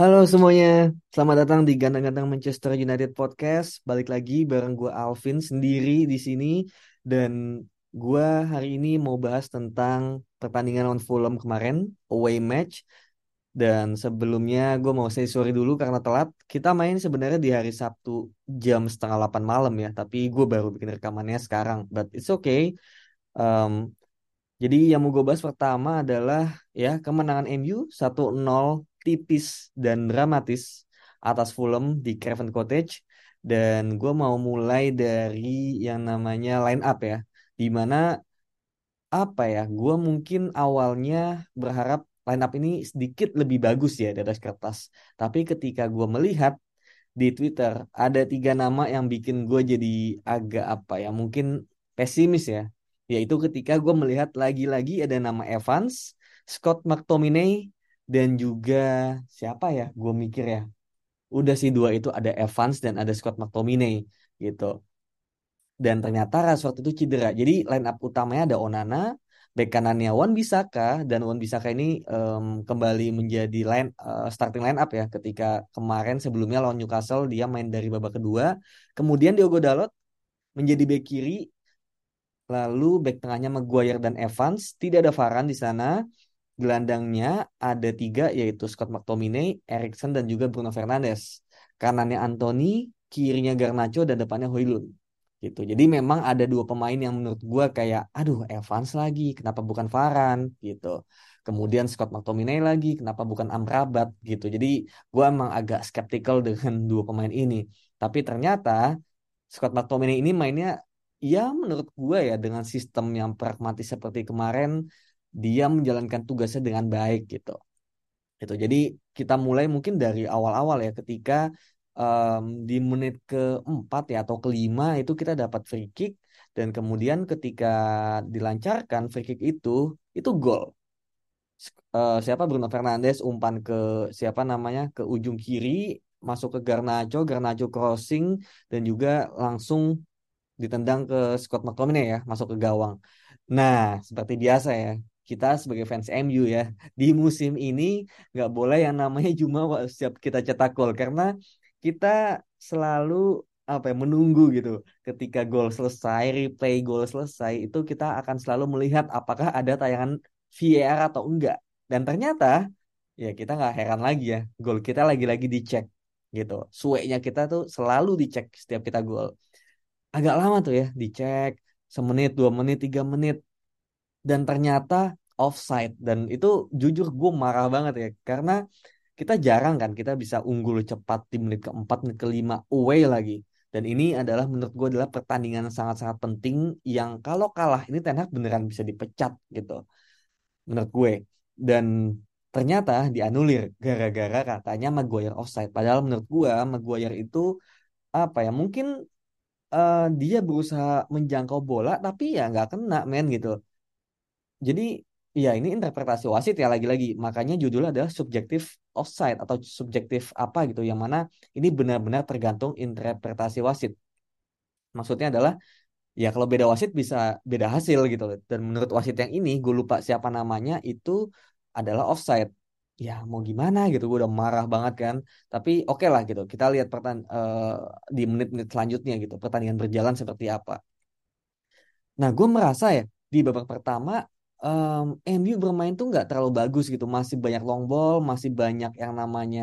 Halo semuanya, selamat datang di Gantang-Gantang Manchester United Podcast. Balik lagi bareng gue Alvin sendiri di sini. Dan gue hari ini mau bahas tentang pertandingan lawan Fulham kemarin, away match. Dan sebelumnya gue mau say sorry dulu karena telat. Kita main sebenarnya di hari Sabtu jam setengah 8 malam ya. Tapi gue baru bikin rekamannya sekarang. But it's okay. Um, jadi yang mau gue bahas pertama adalah ya kemenangan MU 1-0 tipis dan dramatis atas Fulham di Craven Cottage. Dan gue mau mulai dari yang namanya line up ya. Di mana apa ya, gue mungkin awalnya berharap line up ini sedikit lebih bagus ya atas kertas. Tapi ketika gue melihat di Twitter ada tiga nama yang bikin gue jadi agak apa ya mungkin pesimis ya. Yaitu ketika gue melihat lagi-lagi ada nama Evans, Scott McTominay, dan juga siapa ya? Gue mikir ya. Udah sih dua itu ada Evans dan ada Scott McTominay gitu. Dan ternyata Rashford itu cedera. Jadi line up utamanya ada Onana, Bek kanannya Wan Bisaka dan Wan Bisaka ini um, kembali menjadi line uh, starting line up ya ketika kemarin sebelumnya lawan Newcastle dia main dari babak kedua. Kemudian Diogo Dalot menjadi bek kiri. Lalu bek tengahnya Maguire dan Evans. Tidak ada Varane di sana. Gelandangnya ada tiga yaitu Scott McTominay, Erikson dan juga Bruno Fernandes. Kanannya Anthony, kirinya Garnacho dan depannya Hoylund gitu. Jadi memang ada dua pemain yang menurut gue kayak, aduh Evans lagi, kenapa bukan Varan gitu. Kemudian Scott McTominay lagi, kenapa bukan Amrabat gitu. Jadi gue emang agak skeptical dengan dua pemain ini. Tapi ternyata Scott McTominay ini mainnya, ya menurut gue ya dengan sistem yang pragmatis seperti kemarin, dia menjalankan tugasnya dengan baik gitu. Gitu. Jadi kita mulai mungkin dari awal-awal ya ketika um, di menit keempat ya atau kelima itu kita dapat free kick dan kemudian ketika dilancarkan free kick itu itu gol. Uh, siapa Bruno Fernandes umpan ke siapa namanya ke ujung kiri masuk ke Garnacho, Garnacho crossing dan juga langsung ditendang ke Scott McTominay ya masuk ke gawang. Nah seperti biasa ya kita sebagai fans MU ya di musim ini nggak boleh yang namanya cuma setiap kita cetak gol. Karena kita selalu apa ya menunggu gitu. Ketika gol selesai replay gol selesai itu kita akan selalu melihat apakah ada tayangan VAR atau enggak. Dan ternyata ya kita nggak heran lagi ya gol kita lagi-lagi dicek gitu. Suenya kita tuh selalu dicek setiap kita gol. Agak lama tuh ya dicek semenit dua menit tiga menit dan ternyata offside dan itu jujur gue marah banget ya karena kita jarang kan kita bisa unggul cepat di menit keempat, menit kelima away lagi. Dan ini adalah menurut gue adalah pertandingan sangat-sangat penting yang kalau kalah ini Ten Hag beneran bisa dipecat gitu. Menurut gue. Dan ternyata dianulir gara-gara katanya Maguire offside. Padahal menurut gue Maguire itu apa ya mungkin uh, dia berusaha menjangkau bola tapi ya nggak kena men gitu. Jadi Iya, ini interpretasi wasit ya lagi-lagi. Makanya judulnya adalah subjektif offside atau subjektif apa gitu. Yang mana ini benar-benar tergantung interpretasi wasit. Maksudnya adalah ya kalau beda wasit bisa beda hasil gitu. Dan menurut wasit yang ini, gue lupa siapa namanya, itu adalah offside. Ya mau gimana gitu, gue udah marah banget kan. Tapi oke okay lah gitu, kita lihat pertan uh, di menit-menit selanjutnya gitu, pertandingan berjalan seperti apa. Nah gue merasa ya, di babak pertama um, MU bermain tuh nggak terlalu bagus gitu. Masih banyak long ball masih banyak yang namanya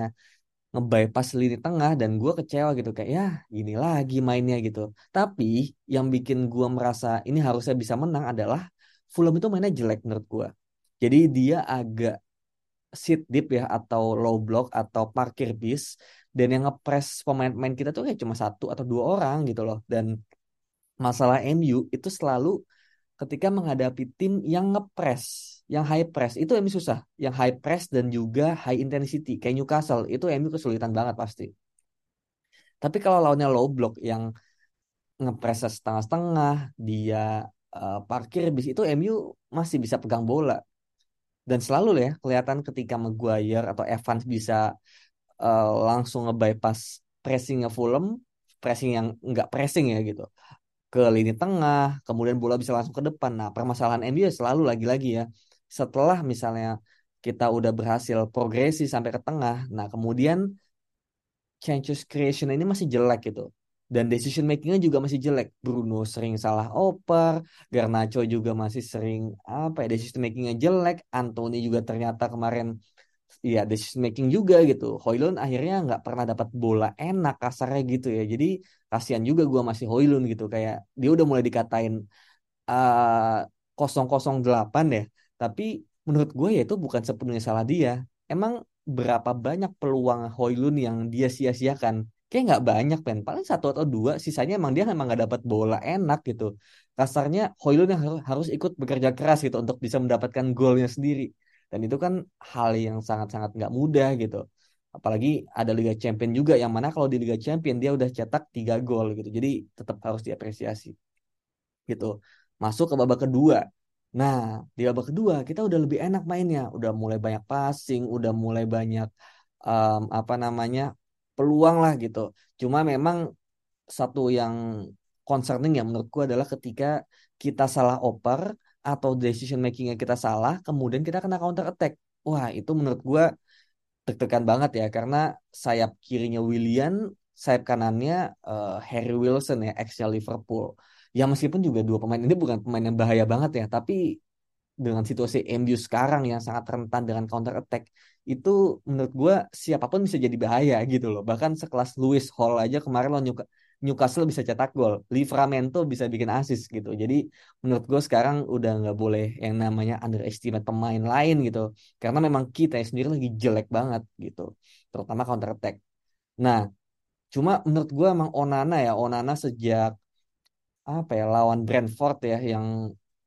ngebypass lini tengah dan gue kecewa gitu. Kayak ya gini lagi mainnya gitu. Tapi yang bikin gue merasa ini harusnya bisa menang adalah Fulham itu mainnya jelek menurut gue jadi dia agak sit deep ya atau low block atau parkir bis dan yang ngepres pemain-pemain kita tuh kayak cuma satu atau dua orang gitu loh. Dan masalah MU itu selalu ketika menghadapi tim yang ngepres yang high press. Itu MU susah. Yang high press dan juga high intensity kayak Newcastle. Itu MU kesulitan banget pasti. Tapi kalau lawannya low block yang ngepress setengah-setengah dia uh, parkir bis itu MU masih bisa pegang bola. Dan selalu ya kelihatan ketika Maguire atau Evans bisa uh, langsung nge-bypass pressingnya Fulham pressing yang nggak pressing ya gitu ke lini tengah kemudian bola bisa langsung ke depan nah permasalahan MU selalu lagi-lagi ya setelah misalnya kita udah berhasil progresi sampai ke tengah nah kemudian chances creation ini masih jelek gitu dan decision makingnya juga masih jelek. Bruno sering salah oper, Garnacho juga masih sering apa ya decision makingnya jelek. Anthony juga ternyata kemarin ya decision making juga gitu. Hoylund akhirnya nggak pernah dapat bola enak kasarnya gitu ya. Jadi kasihan juga gue masih Hoylund gitu kayak dia udah mulai dikatain uh, 008 ya. Tapi menurut gue ya itu bukan sepenuhnya salah dia. Emang berapa banyak peluang Hoylund yang dia sia-siakan? kayak nggak banyak pen paling satu atau dua sisanya emang dia emang nggak dapat bola enak gitu kasarnya Hoylund yang harus ikut bekerja keras gitu untuk bisa mendapatkan golnya sendiri dan itu kan hal yang sangat-sangat nggak mudah gitu. Apalagi ada Liga Champion juga yang mana kalau di Liga Champion dia udah cetak tiga gol gitu. Jadi tetap harus diapresiasi gitu. Masuk ke babak kedua. Nah di babak kedua kita udah lebih enak mainnya. Udah mulai banyak passing udah mulai banyak um, apa namanya peluang lah gitu. Cuma memang satu yang concerning ya menurutku adalah ketika kita salah oper atau decision makingnya kita salah, kemudian kita kena counter attack. Wah itu menurut gue deg-degan banget ya karena sayap kirinya William, sayap kanannya uh, Harry Wilson ya ex Liverpool. Ya meskipun juga dua pemain ini bukan pemain yang bahaya banget ya, tapi dengan situasi MU sekarang yang sangat rentan dengan counter attack itu menurut gue siapa pun bisa jadi bahaya gitu loh bahkan sekelas Lewis Hall aja kemarin nyuka Newcastle bisa cetak gol, Livramento bisa bikin assist gitu. Jadi menurut gue sekarang udah nggak boleh yang namanya underestimate pemain lain gitu, karena memang kita sendiri lagi jelek banget gitu, terutama counter attack. Nah, cuma menurut gue emang Onana ya, Onana sejak apa ya lawan Brentford ya yang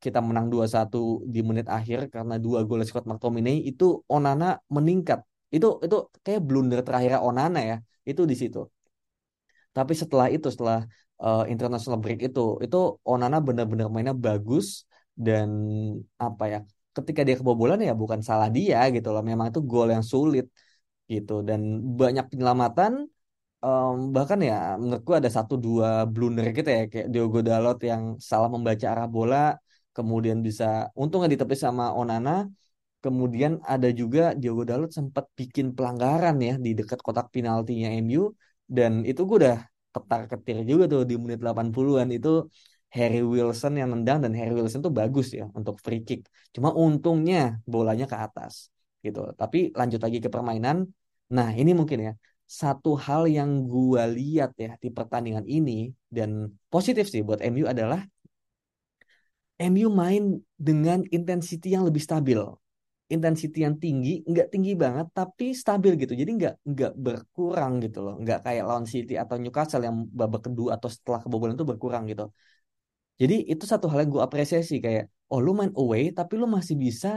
kita menang 2-1 di menit akhir karena dua gol Scott McTominay itu Onana meningkat. Itu itu kayak blunder terakhir Onana ya. Itu di situ. Tapi setelah itu setelah uh, international break itu itu Onana benar-benar mainnya bagus dan apa ya ketika dia kebobolan ya bukan salah dia gitu loh. Memang itu gol yang sulit gitu dan banyak penyelamatan um, bahkan ya menurutku ada satu dua blunder gitu ya kayak Diogo Dalot yang salah membaca arah bola kemudian bisa untung nggak ditepis sama Onana kemudian ada juga Diogo Dalot sempat bikin pelanggaran ya di dekat kotak penaltinya MU dan itu gue udah ketar ketir juga tuh di menit 80-an itu Harry Wilson yang nendang dan Harry Wilson tuh bagus ya untuk free kick. Cuma untungnya bolanya ke atas gitu. Tapi lanjut lagi ke permainan. Nah ini mungkin ya. Satu hal yang gue lihat ya di pertandingan ini dan positif sih buat MU adalah MU main dengan intensity yang lebih stabil. Intensity yang tinggi, nggak tinggi banget, tapi stabil gitu. Jadi nggak nggak berkurang gitu loh. Nggak kayak lawan City atau Newcastle yang babak kedua atau setelah kebobolan itu berkurang gitu. Jadi itu satu hal yang gue apresiasi kayak, oh lu main away tapi lu masih bisa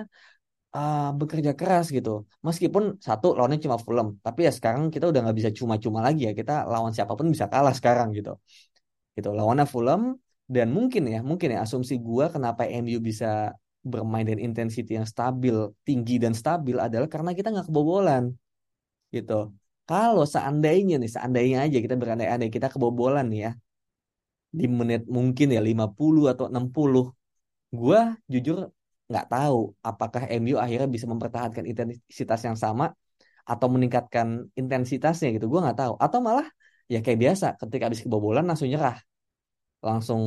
uh, bekerja keras gitu. Meskipun satu lawannya cuma Fulham, tapi ya sekarang kita udah nggak bisa cuma-cuma lagi ya. Kita lawan siapa pun bisa kalah sekarang gitu. Gitu lawannya Fulham, dan mungkin ya, mungkin ya asumsi gue kenapa MU bisa bermain dengan intensity yang stabil, tinggi dan stabil adalah karena kita nggak kebobolan. Gitu. Kalau seandainya nih, seandainya aja kita berandai-andai kita kebobolan nih ya. Di menit mungkin ya 50 atau 60. Gue jujur nggak tahu apakah MU akhirnya bisa mempertahankan intensitas yang sama atau meningkatkan intensitasnya gitu. Gue nggak tahu. Atau malah ya kayak biasa ketika habis kebobolan langsung nyerah langsung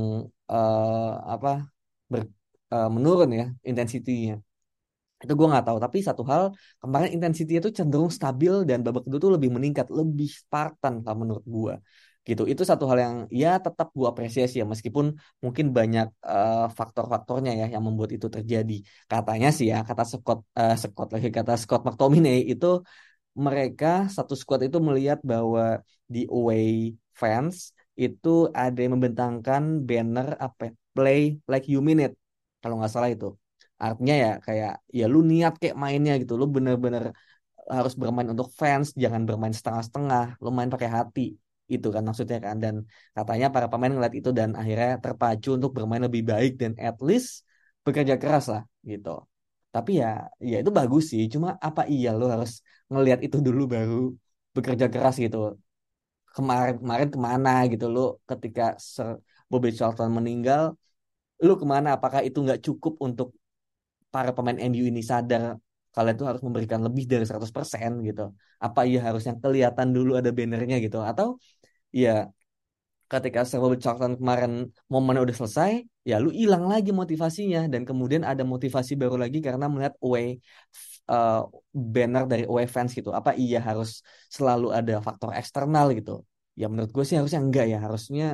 uh, apa ber, uh, menurun ya intensitinya. Itu gue nggak tahu tapi satu hal kemarin intensity itu cenderung stabil dan babak kedua tuh lebih meningkat lebih Spartan lah menurut gue gitu. Itu satu hal yang ya tetap gue apresiasi ya meskipun mungkin banyak uh, faktor-faktornya ya yang membuat itu terjadi. Katanya sih ya kata Scott uh, Scott lagi kata Scott McTominay itu mereka satu squad itu melihat bahwa di away fans itu ada yang membentangkan banner apa ya, play like you mean it kalau nggak salah itu. Artinya ya kayak ya lu niat kayak mainnya gitu. Lu bener-bener harus bermain untuk fans jangan bermain setengah-setengah. Lu main pakai hati. Itu kan maksudnya kan. Dan katanya para pemain ngeliat itu dan akhirnya terpacu untuk bermain lebih baik dan at least bekerja keras lah gitu. Tapi ya ya itu bagus sih. Cuma apa iya lu harus ngelihat itu dulu baru bekerja keras gitu. Kemarin kemarin ke mana gitu lu ketika Sir Bobby Charlton meninggal lu ke mana? Apakah itu nggak cukup untuk para pemain MU ini sadar kalian tuh harus memberikan lebih dari 100% gitu? Apa iya harusnya kelihatan dulu ada bannernya gitu? Atau ya ketika Sir Bobby Charlton kemarin momennya udah selesai ya lu hilang lagi motivasinya. Dan kemudian ada motivasi baru lagi karena melihat away uh, banner dari away fans gitu. Apa iya harus selalu ada faktor eksternal gitu? Ya menurut gue sih harusnya enggak ya. Harusnya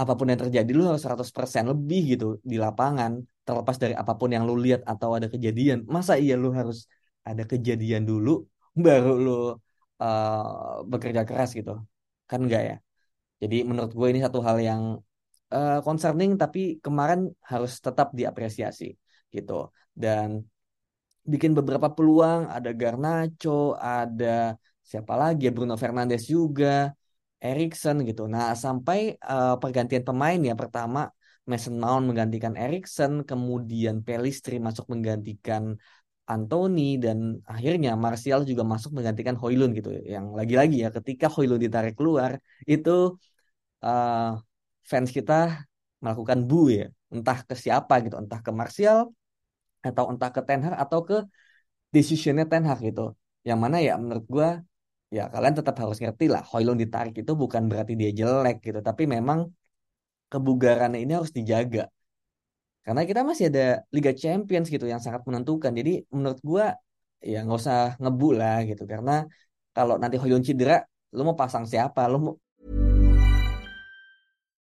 apa pun yang terjadi lu harus 100% lebih gitu di lapangan terlepas dari apa pun yang lu lihat atau ada kejadian. Masa iya lu harus ada kejadian dulu baru lu uh, bekerja keras gitu? Kan enggak ya? Jadi menurut gue ini satu hal yang uh, concerning tapi kemarin harus tetap diapresiasi gitu. Dan bikin beberapa peluang ada Garnacho ada siapa lagi ya? Bruno Fernandes juga Erikson gitu. Nah sampai uh, pergantian pemain ya pertama Mason Mount menggantikan Erikson kemudian Pelistri masuk menggantikan Anthony dan akhirnya Martial juga masuk menggantikan Hoylund gitu. Yang lagi-lagi ya ketika Hoylund ditarik keluar itu uh, fans kita melakukan bu ya. Entah ke siapa gitu entah ke Martial atau entah ke Ten Hag atau ke decisionnya Ten Hag gitu. Yang mana ya menurut gue ya kalian tetap harus ngerti lah Hoylund ditarik itu bukan berarti dia jelek gitu tapi memang kebugarannya ini harus dijaga. Karena kita masih ada Liga Champions gitu yang sangat menentukan jadi menurut gue ya nggak usah ngebu lah gitu. Karena kalau nanti Hoylund cedera lu mau pasang siapa? Lu mau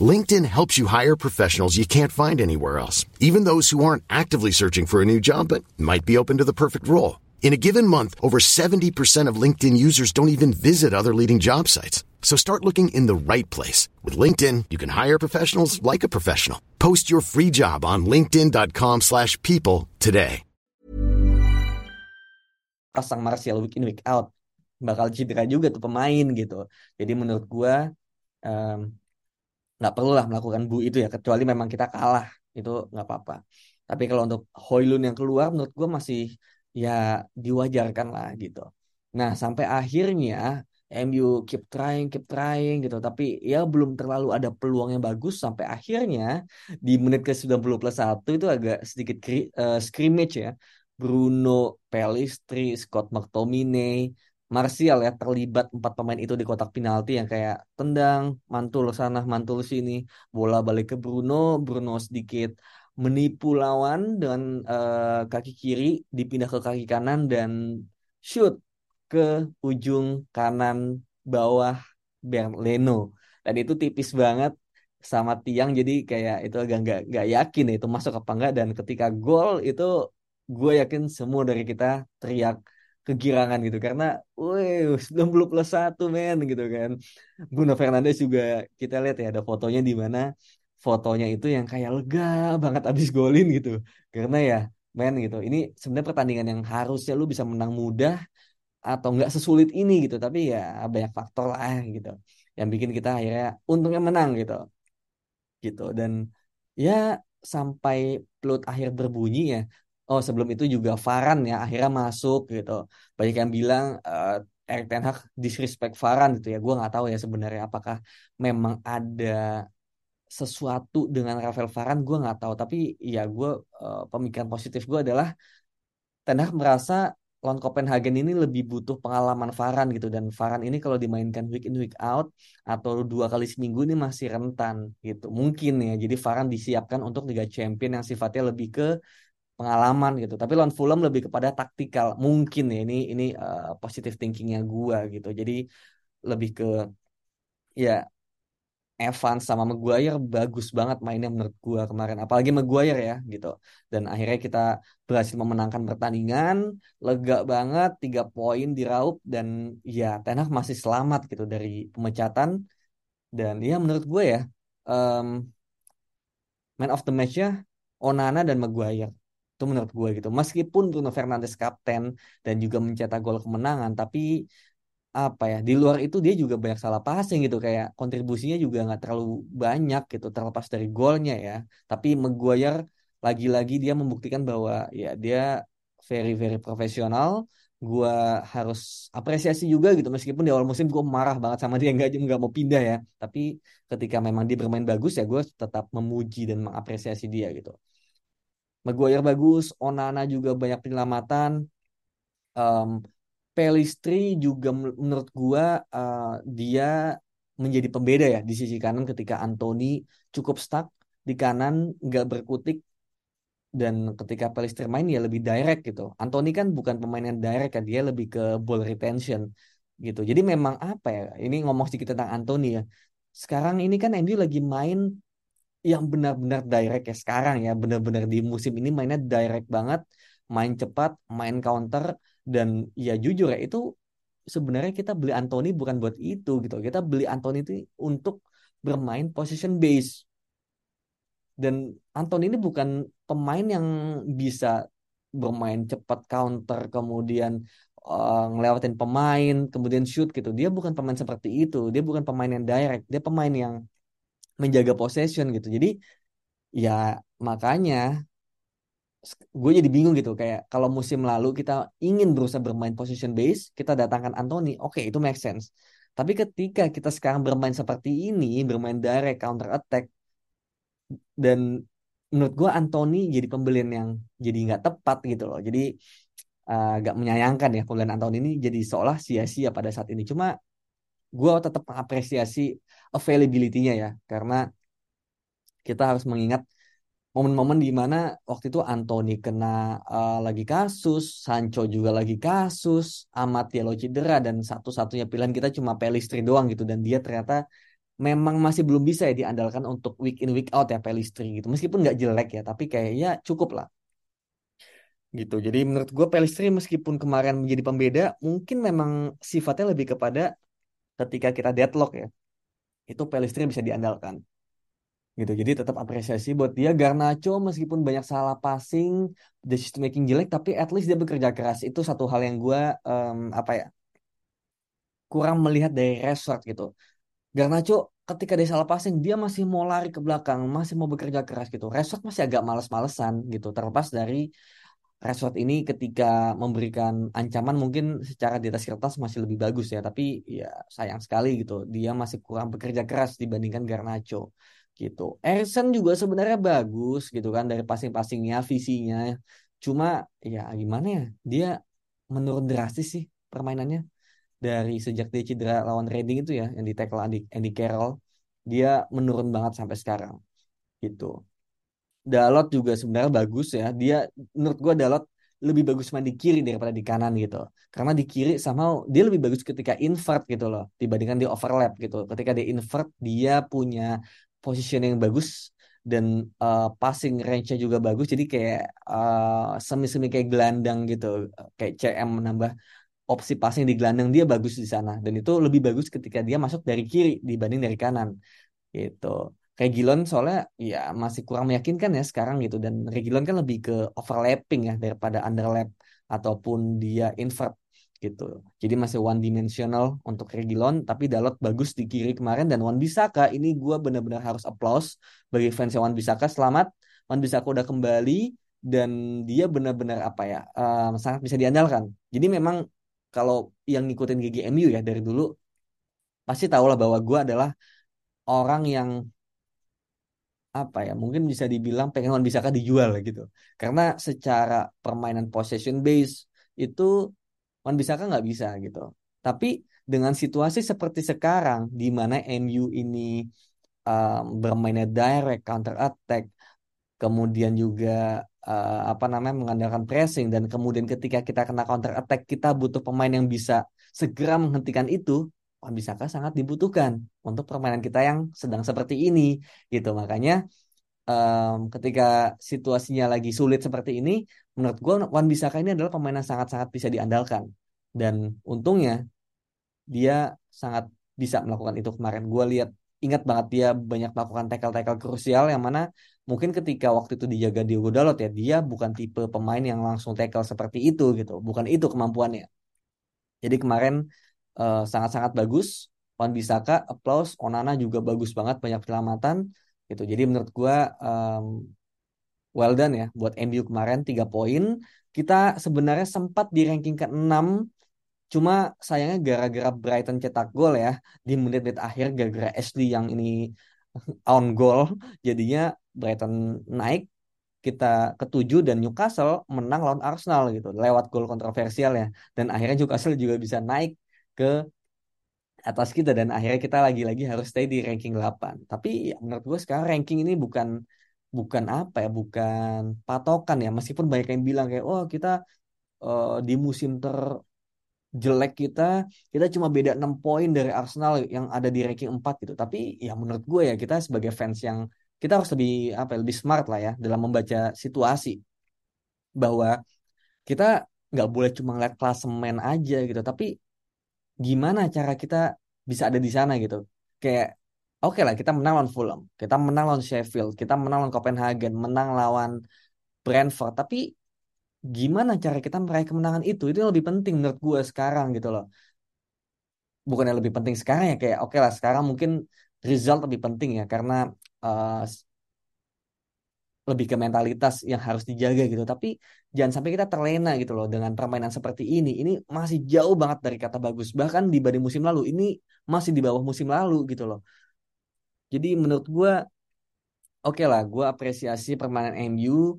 LinkedIn helps you hire professionals you can't find anywhere else, even those who aren't actively searching for a new job but might be open to the perfect role. In a given month, over 70% of LinkedIn users don't even visit other leading job sites. So start looking in the right place. With LinkedIn, you can hire professionals like a professional. Post your free job on linkedin.com slash people today. Pasang Martial week in, week out. Bakal cedera juga tuh pemain gitu. Jadi menurut gua... Um, nggak perlu lah melakukan bu itu ya kecuali memang kita kalah itu nggak apa-apa. Tapi kalau untuk Hoylun yang keluar menurut gue masih ya diwajarkan lah gitu. Nah sampai akhirnya MU keep trying keep trying gitu. Tapi ya belum terlalu ada peluang yang bagus sampai akhirnya di menit ke 90 plus 1 itu agak sedikit uh, scrimmage ya. Bruno Pelistri Scott McTominay Martial ya terlibat empat pemain itu di kotak penalti yang kayak tendang, mantul sana, mantul sini, bola balik ke Bruno, Bruno sedikit menipu lawan dengan uh, kaki kiri dipindah ke kaki kanan dan shoot ke ujung kanan bawah Leno. Dan itu tipis banget sama tiang jadi kayak itu agak nggak nggak yakin ya itu masuk apa enggak dan ketika gol itu gue yakin semua dari kita teriak kegirangan gitu. Karena wih 90 plus satu men gitu kan. Bruno Fernandes juga kita lihat ya ada fotonya di mana fotonya itu yang kayak lega banget abis golin gitu. Karena ya men gitu. Ini sebenarnya pertandingan yang harusnya lu bisa menang mudah atau nggak sesulit ini gitu. Tapi ya banyak faktor lah gitu yang bikin kita akhirnya untungnya menang gitu. Gitu. Dan ya sampai pelut akhir berbunyi ya Oh sebelum itu juga Varan ya akhirnya masuk gitu. Banyak yang bilang uh, Erik Ten Hag disrespect Varan gitu ya. Gue nggak tahu ya sebenarnya apakah memang ada sesuatu dengan Rafael Varan gue nggak tahu. Tapi ya gue uh, pemikiran positif gue adalah Ten Hag merasa lawan Copenhagen ini lebih butuh pengalaman Varan gitu dan Varan ini kalau dimainkan week in week out atau dua kali seminggu ini masih rentan gitu mungkin ya jadi Varan disiapkan untuk Liga Champion yang sifatnya lebih ke pengalaman gitu. Tapi lawan Fulham lebih kepada taktikal. Mungkin ya ini ini uh, positive thinkingnya gua gitu. Jadi lebih ke ya Evans sama Maguire bagus banget mainnya menurut gua kemarin. Apalagi Maguire ya gitu. Dan akhirnya kita berhasil memenangkan pertandingan, lega banget, tiga poin diraup dan ya Ten masih selamat gitu dari pemecatan. Dan ya menurut gue ya um, man of the match-nya Onana dan Maguire. Itu menurut gue gitu. Meskipun Bruno Fernandes kapten dan juga mencetak gol kemenangan, tapi apa ya di luar itu dia juga banyak salah passing gitu. Kayak kontribusinya juga nggak terlalu banyak gitu terlepas dari golnya ya. Tapi Maguire lagi-lagi dia membuktikan bahwa ya dia very very profesional. Gua harus apresiasi juga gitu. Meskipun di awal musim gue marah banget sama dia nggak nggak mau pindah ya. Tapi ketika memang dia bermain bagus ya gue tetap memuji dan mengapresiasi dia gitu Maguire bagus Onana juga banyak penyelamatan um, Pelistri juga menurut gua uh, dia menjadi pembeda ya di sisi kanan ketika Anthony cukup stuck di kanan nggak berkutik dan ketika Pelistri main ya lebih direct gitu. Anthony kan bukan pemain yang direct kan dia lebih ke ball retention gitu. Jadi memang apa ya? Ini ngomong sedikit tentang Anthony ya. Sekarang ini kan Andy lagi main yang benar-benar direct ya sekarang ya benar-benar di musim ini mainnya direct banget main cepat main counter dan ya jujur ya itu sebenarnya kita beli Anthony bukan buat itu gitu. Kita beli Anthony itu untuk bermain position base. Dan Anthony ini bukan pemain yang bisa bermain cepat counter kemudian uh, ngelewatin pemain kemudian shoot gitu. Dia bukan pemain seperti itu. Dia bukan pemain yang direct. Dia pemain yang menjaga possession gitu. Jadi ya makanya gue jadi bingung gitu. Kayak kalau musim lalu kita ingin berusaha bermain position base kita datangkan Anthony oke okay, itu make sense. Tapi ketika kita sekarang bermain seperti ini bermain direct counter attack dan menurut gue Anthony jadi pembelian yang jadi nggak tepat gitu loh. Jadi uh, agak menyayangkan ya pembelian Anthony ini jadi seolah sia-sia pada saat ini. Cuma gue tetap mengapresiasi availability-nya ya karena kita harus mengingat momen-momen di mana waktu itu Anthony kena uh, lagi kasus, Sancho juga lagi kasus, Amat Yelo cedera dan satu-satunya pilihan kita cuma Pelistri doang gitu dan dia ternyata memang masih belum bisa ya diandalkan untuk week in week out ya Pelistri gitu. Meskipun nggak jelek ya, tapi kayaknya cukup lah. Gitu. Jadi menurut gue Pelistri meskipun kemarin menjadi pembeda, mungkin memang sifatnya lebih kepada ketika kita deadlock ya. Itu Pelistri bisa diandalkan. Gitu. Jadi tetap apresiasi buat dia. Garnacho meskipun banyak salah passing decision making jelek tapi at least dia bekerja keras. Itu satu hal yang gue um, apa ya kurang melihat dari Rashford gitu. Garnacho ketika dia salah passing dia masih mau lari ke belakang masih mau bekerja keras gitu. Rashford masih agak males-malesan gitu. Terlepas dari Rashford ini ketika memberikan ancaman mungkin secara di atas kertas masih lebih bagus ya tapi ya sayang sekali gitu dia masih kurang bekerja keras dibandingkan Garnacho gitu. Erikson juga sebenarnya bagus gitu kan dari passing-passingnya, visinya. Cuma ya gimana ya, dia menurun drastis sih permainannya dari sejak dia cedera lawan Reading itu ya yang di tackle Andy, Andy Carroll, dia menurun banget sampai sekarang gitu. Dalot juga sebenarnya bagus ya. Dia menurut gua Dalot lebih bagus main di kiri daripada di kanan gitu. Karena di kiri sama dia lebih bagus ketika invert gitu loh dibandingkan di overlap gitu. Ketika dia invert dia punya position yang bagus dan uh, passing range-nya juga bagus jadi kayak uh, semi-semi kayak gelandang gitu kayak CM menambah opsi passing di gelandang dia bagus di sana dan itu lebih bagus ketika dia masuk dari kiri dibanding dari kanan gitu kayak Gilon soalnya ya masih kurang meyakinkan ya sekarang gitu dan Regilon kan lebih ke overlapping ya daripada underlap ataupun dia invert gitu. Jadi masih one dimensional untuk Regilon, tapi Dalot bagus di kiri kemarin dan Wan Bisaka ini gue benar-benar harus applause bagi fans Wan Bisaka. Selamat, Wan Bisaka udah kembali dan dia benar-benar apa ya um, sangat bisa diandalkan. Jadi memang kalau yang ngikutin GGMU ya dari dulu pasti tahu lah bahwa gue adalah orang yang apa ya mungkin bisa dibilang pengen Wan Bisaka dijual gitu karena secara permainan possession base itu Wan Bisaka nggak bisa gitu. Tapi dengan situasi seperti sekarang di mana MU ini um, bermainnya direct counter attack, kemudian juga uh, apa namanya mengandalkan pressing dan kemudian ketika kita kena counter attack kita butuh pemain yang bisa segera menghentikan itu Wan Bisaka sangat dibutuhkan untuk permainan kita yang sedang seperti ini gitu. Makanya um, ketika situasinya lagi sulit seperti ini menurut gue Wan Bisaka ini adalah pemain yang sangat-sangat bisa diandalkan. Dan untungnya dia sangat bisa melakukan itu. Kemarin gue lihat ingat banget dia banyak melakukan tackle-tackle krusial yang mana mungkin ketika waktu itu dijaga Diogo Dalot ya dia bukan tipe pemain yang langsung tackle seperti itu gitu. Bukan itu kemampuannya. Jadi kemarin uh, sangat-sangat bagus. Wan Bisaka applause. Onana juga bagus banget banyak penyelamatan gitu. Jadi menurut gua um, well done ya buat MU kemarin 3 poin. Kita sebenarnya sempat di ranking ke-6 Cuma sayangnya gara-gara Brighton cetak gol ya di menit-menit akhir gara-gara Ashley yang ini on goal jadinya Brighton naik kita ketujuh dan Newcastle menang lawan Arsenal gitu. Lewat gol kontroversial ya dan akhirnya Newcastle juga bisa naik ke atas kita dan akhirnya kita lagi-lagi harus stay di ranking 8 tapi ya, menurut gue sekarang ranking ini bukan bukan apa ya bukan patokan ya. Meskipun banyak yang bilang kayak oh kita uh, di musim ter jelek kita kita cuma beda 6 poin dari Arsenal yang ada di ranking 4 gitu. Tapi ya menurut gue ya kita sebagai fans yang kita harus lebih apa ya, lebih smart lah ya dalam membaca situasi. Bahwa kita nggak boleh cuma ngeliat klasemen aja gitu. Tapi gimana cara kita bisa ada di sana gitu. Kayak oke okay lah kita menang lawan Fulham kita menang lawan Sheffield kita menang lawan Copenhagen menang lawan Brentford. Tapi gimana cara kita meraih kemenangan itu? Itu yang lebih penting menurut gue sekarang gitu loh. Bukan yang lebih penting sekarang ya kayak oke okay lah sekarang mungkin result lebih penting ya. Karena uh, lebih ke mentalitas yang harus dijaga gitu. Tapi jangan sampai kita terlena gitu loh dengan permainan seperti ini. Ini masih jauh banget dari kata bagus. Bahkan dibanding musim lalu ini masih di bawah musim lalu gitu loh. Jadi menurut gue oke okay lah gue apresiasi permainan MU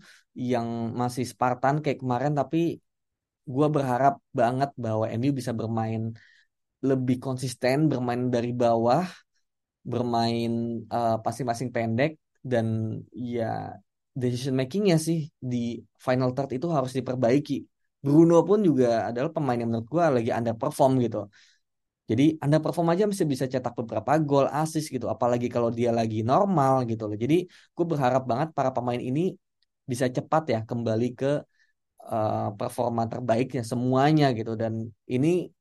yang masih Spartan kayak kemarin tapi gue berharap banget bahwa MU bisa bermain lebih konsisten bermain dari bawah bermain uh, passing-passing pendek dan ya decision makingnya sih di final third itu harus diperbaiki Bruno pun juga adalah pemain yang menurut gue lagi underperform gitu jadi underperform aja masih bisa cetak beberapa gol, assist gitu. Apalagi kalau dia lagi normal gitu loh. Jadi gue berharap banget para pemain ini bisa cepat ya kembali ke uh, performa terbaiknya semuanya gitu. Dan ini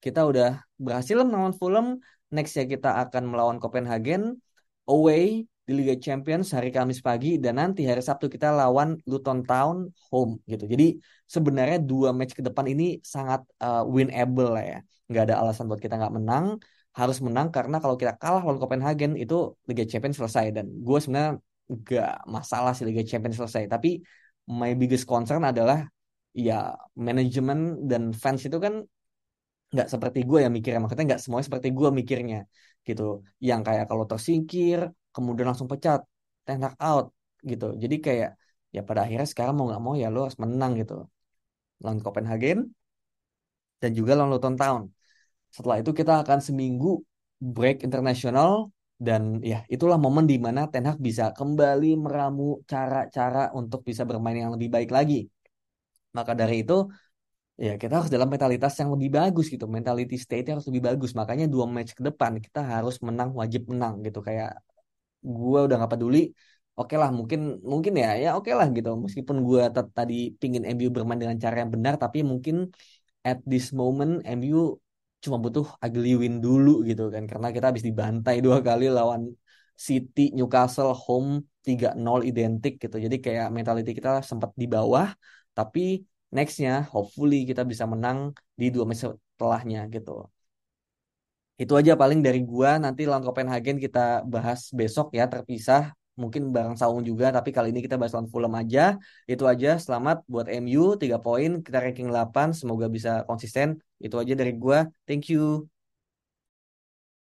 kita udah berhasil melawan Fulham. Next ya kita akan melawan Copenhagen away di Liga Champions hari Kamis pagi dan nanti hari Sabtu kita lawan Luton Town home gitu. Jadi sebenarnya dua match ke depan ini sangat uh, winnable lah ya. Nggak ada alasan buat kita nggak menang. Harus menang karena kalau kita kalah lawan Copenhagen itu Liga Champions selesai. Dan gue sebenarnya nggak masalah sih Liga Champions selesai. Tapi my biggest concern adalah ya manajemen dan fans itu kan nggak seperti gue yang mikirnya. Maksudnya nggak semuanya seperti gue mikirnya gitu. Yang kayak kalau tersingkir kemudian langsung pecat ten out gitu jadi kayak ya pada akhirnya sekarang mau nggak mau ya lo harus menang gitu lawan Copenhagen dan juga lawan Luton Town setelah itu kita akan seminggu break internasional dan ya itulah momen di mana Ten Hag bisa kembali meramu cara-cara untuk bisa bermain yang lebih baik lagi. Maka dari itu ya kita harus dalam mentalitas yang lebih bagus gitu. Mentality state harus lebih bagus. Makanya dua match ke depan kita harus menang wajib menang gitu kayak gue udah nggak peduli oke okay lah mungkin mungkin ya ya oke okay lah gitu meskipun gue tadi pingin MU bermain dengan cara yang benar tapi mungkin at this moment MU cuma butuh ugly win dulu gitu kan karena kita habis dibantai dua kali lawan City, Newcastle, home 3-0 identik gitu. Jadi kayak mentality kita sempat di bawah, tapi nextnya hopefully kita bisa menang di dua match setelahnya gitu. Itu aja paling dari gua. Nanti lawan Copenhagen kita bahas besok ya terpisah. Mungkin bareng Saung juga, tapi kali ini kita bahas lawan Fulham aja. Itu aja. Selamat buat MU, 3 poin. Kita ranking 8. Semoga bisa konsisten. Itu aja dari gua. Thank you.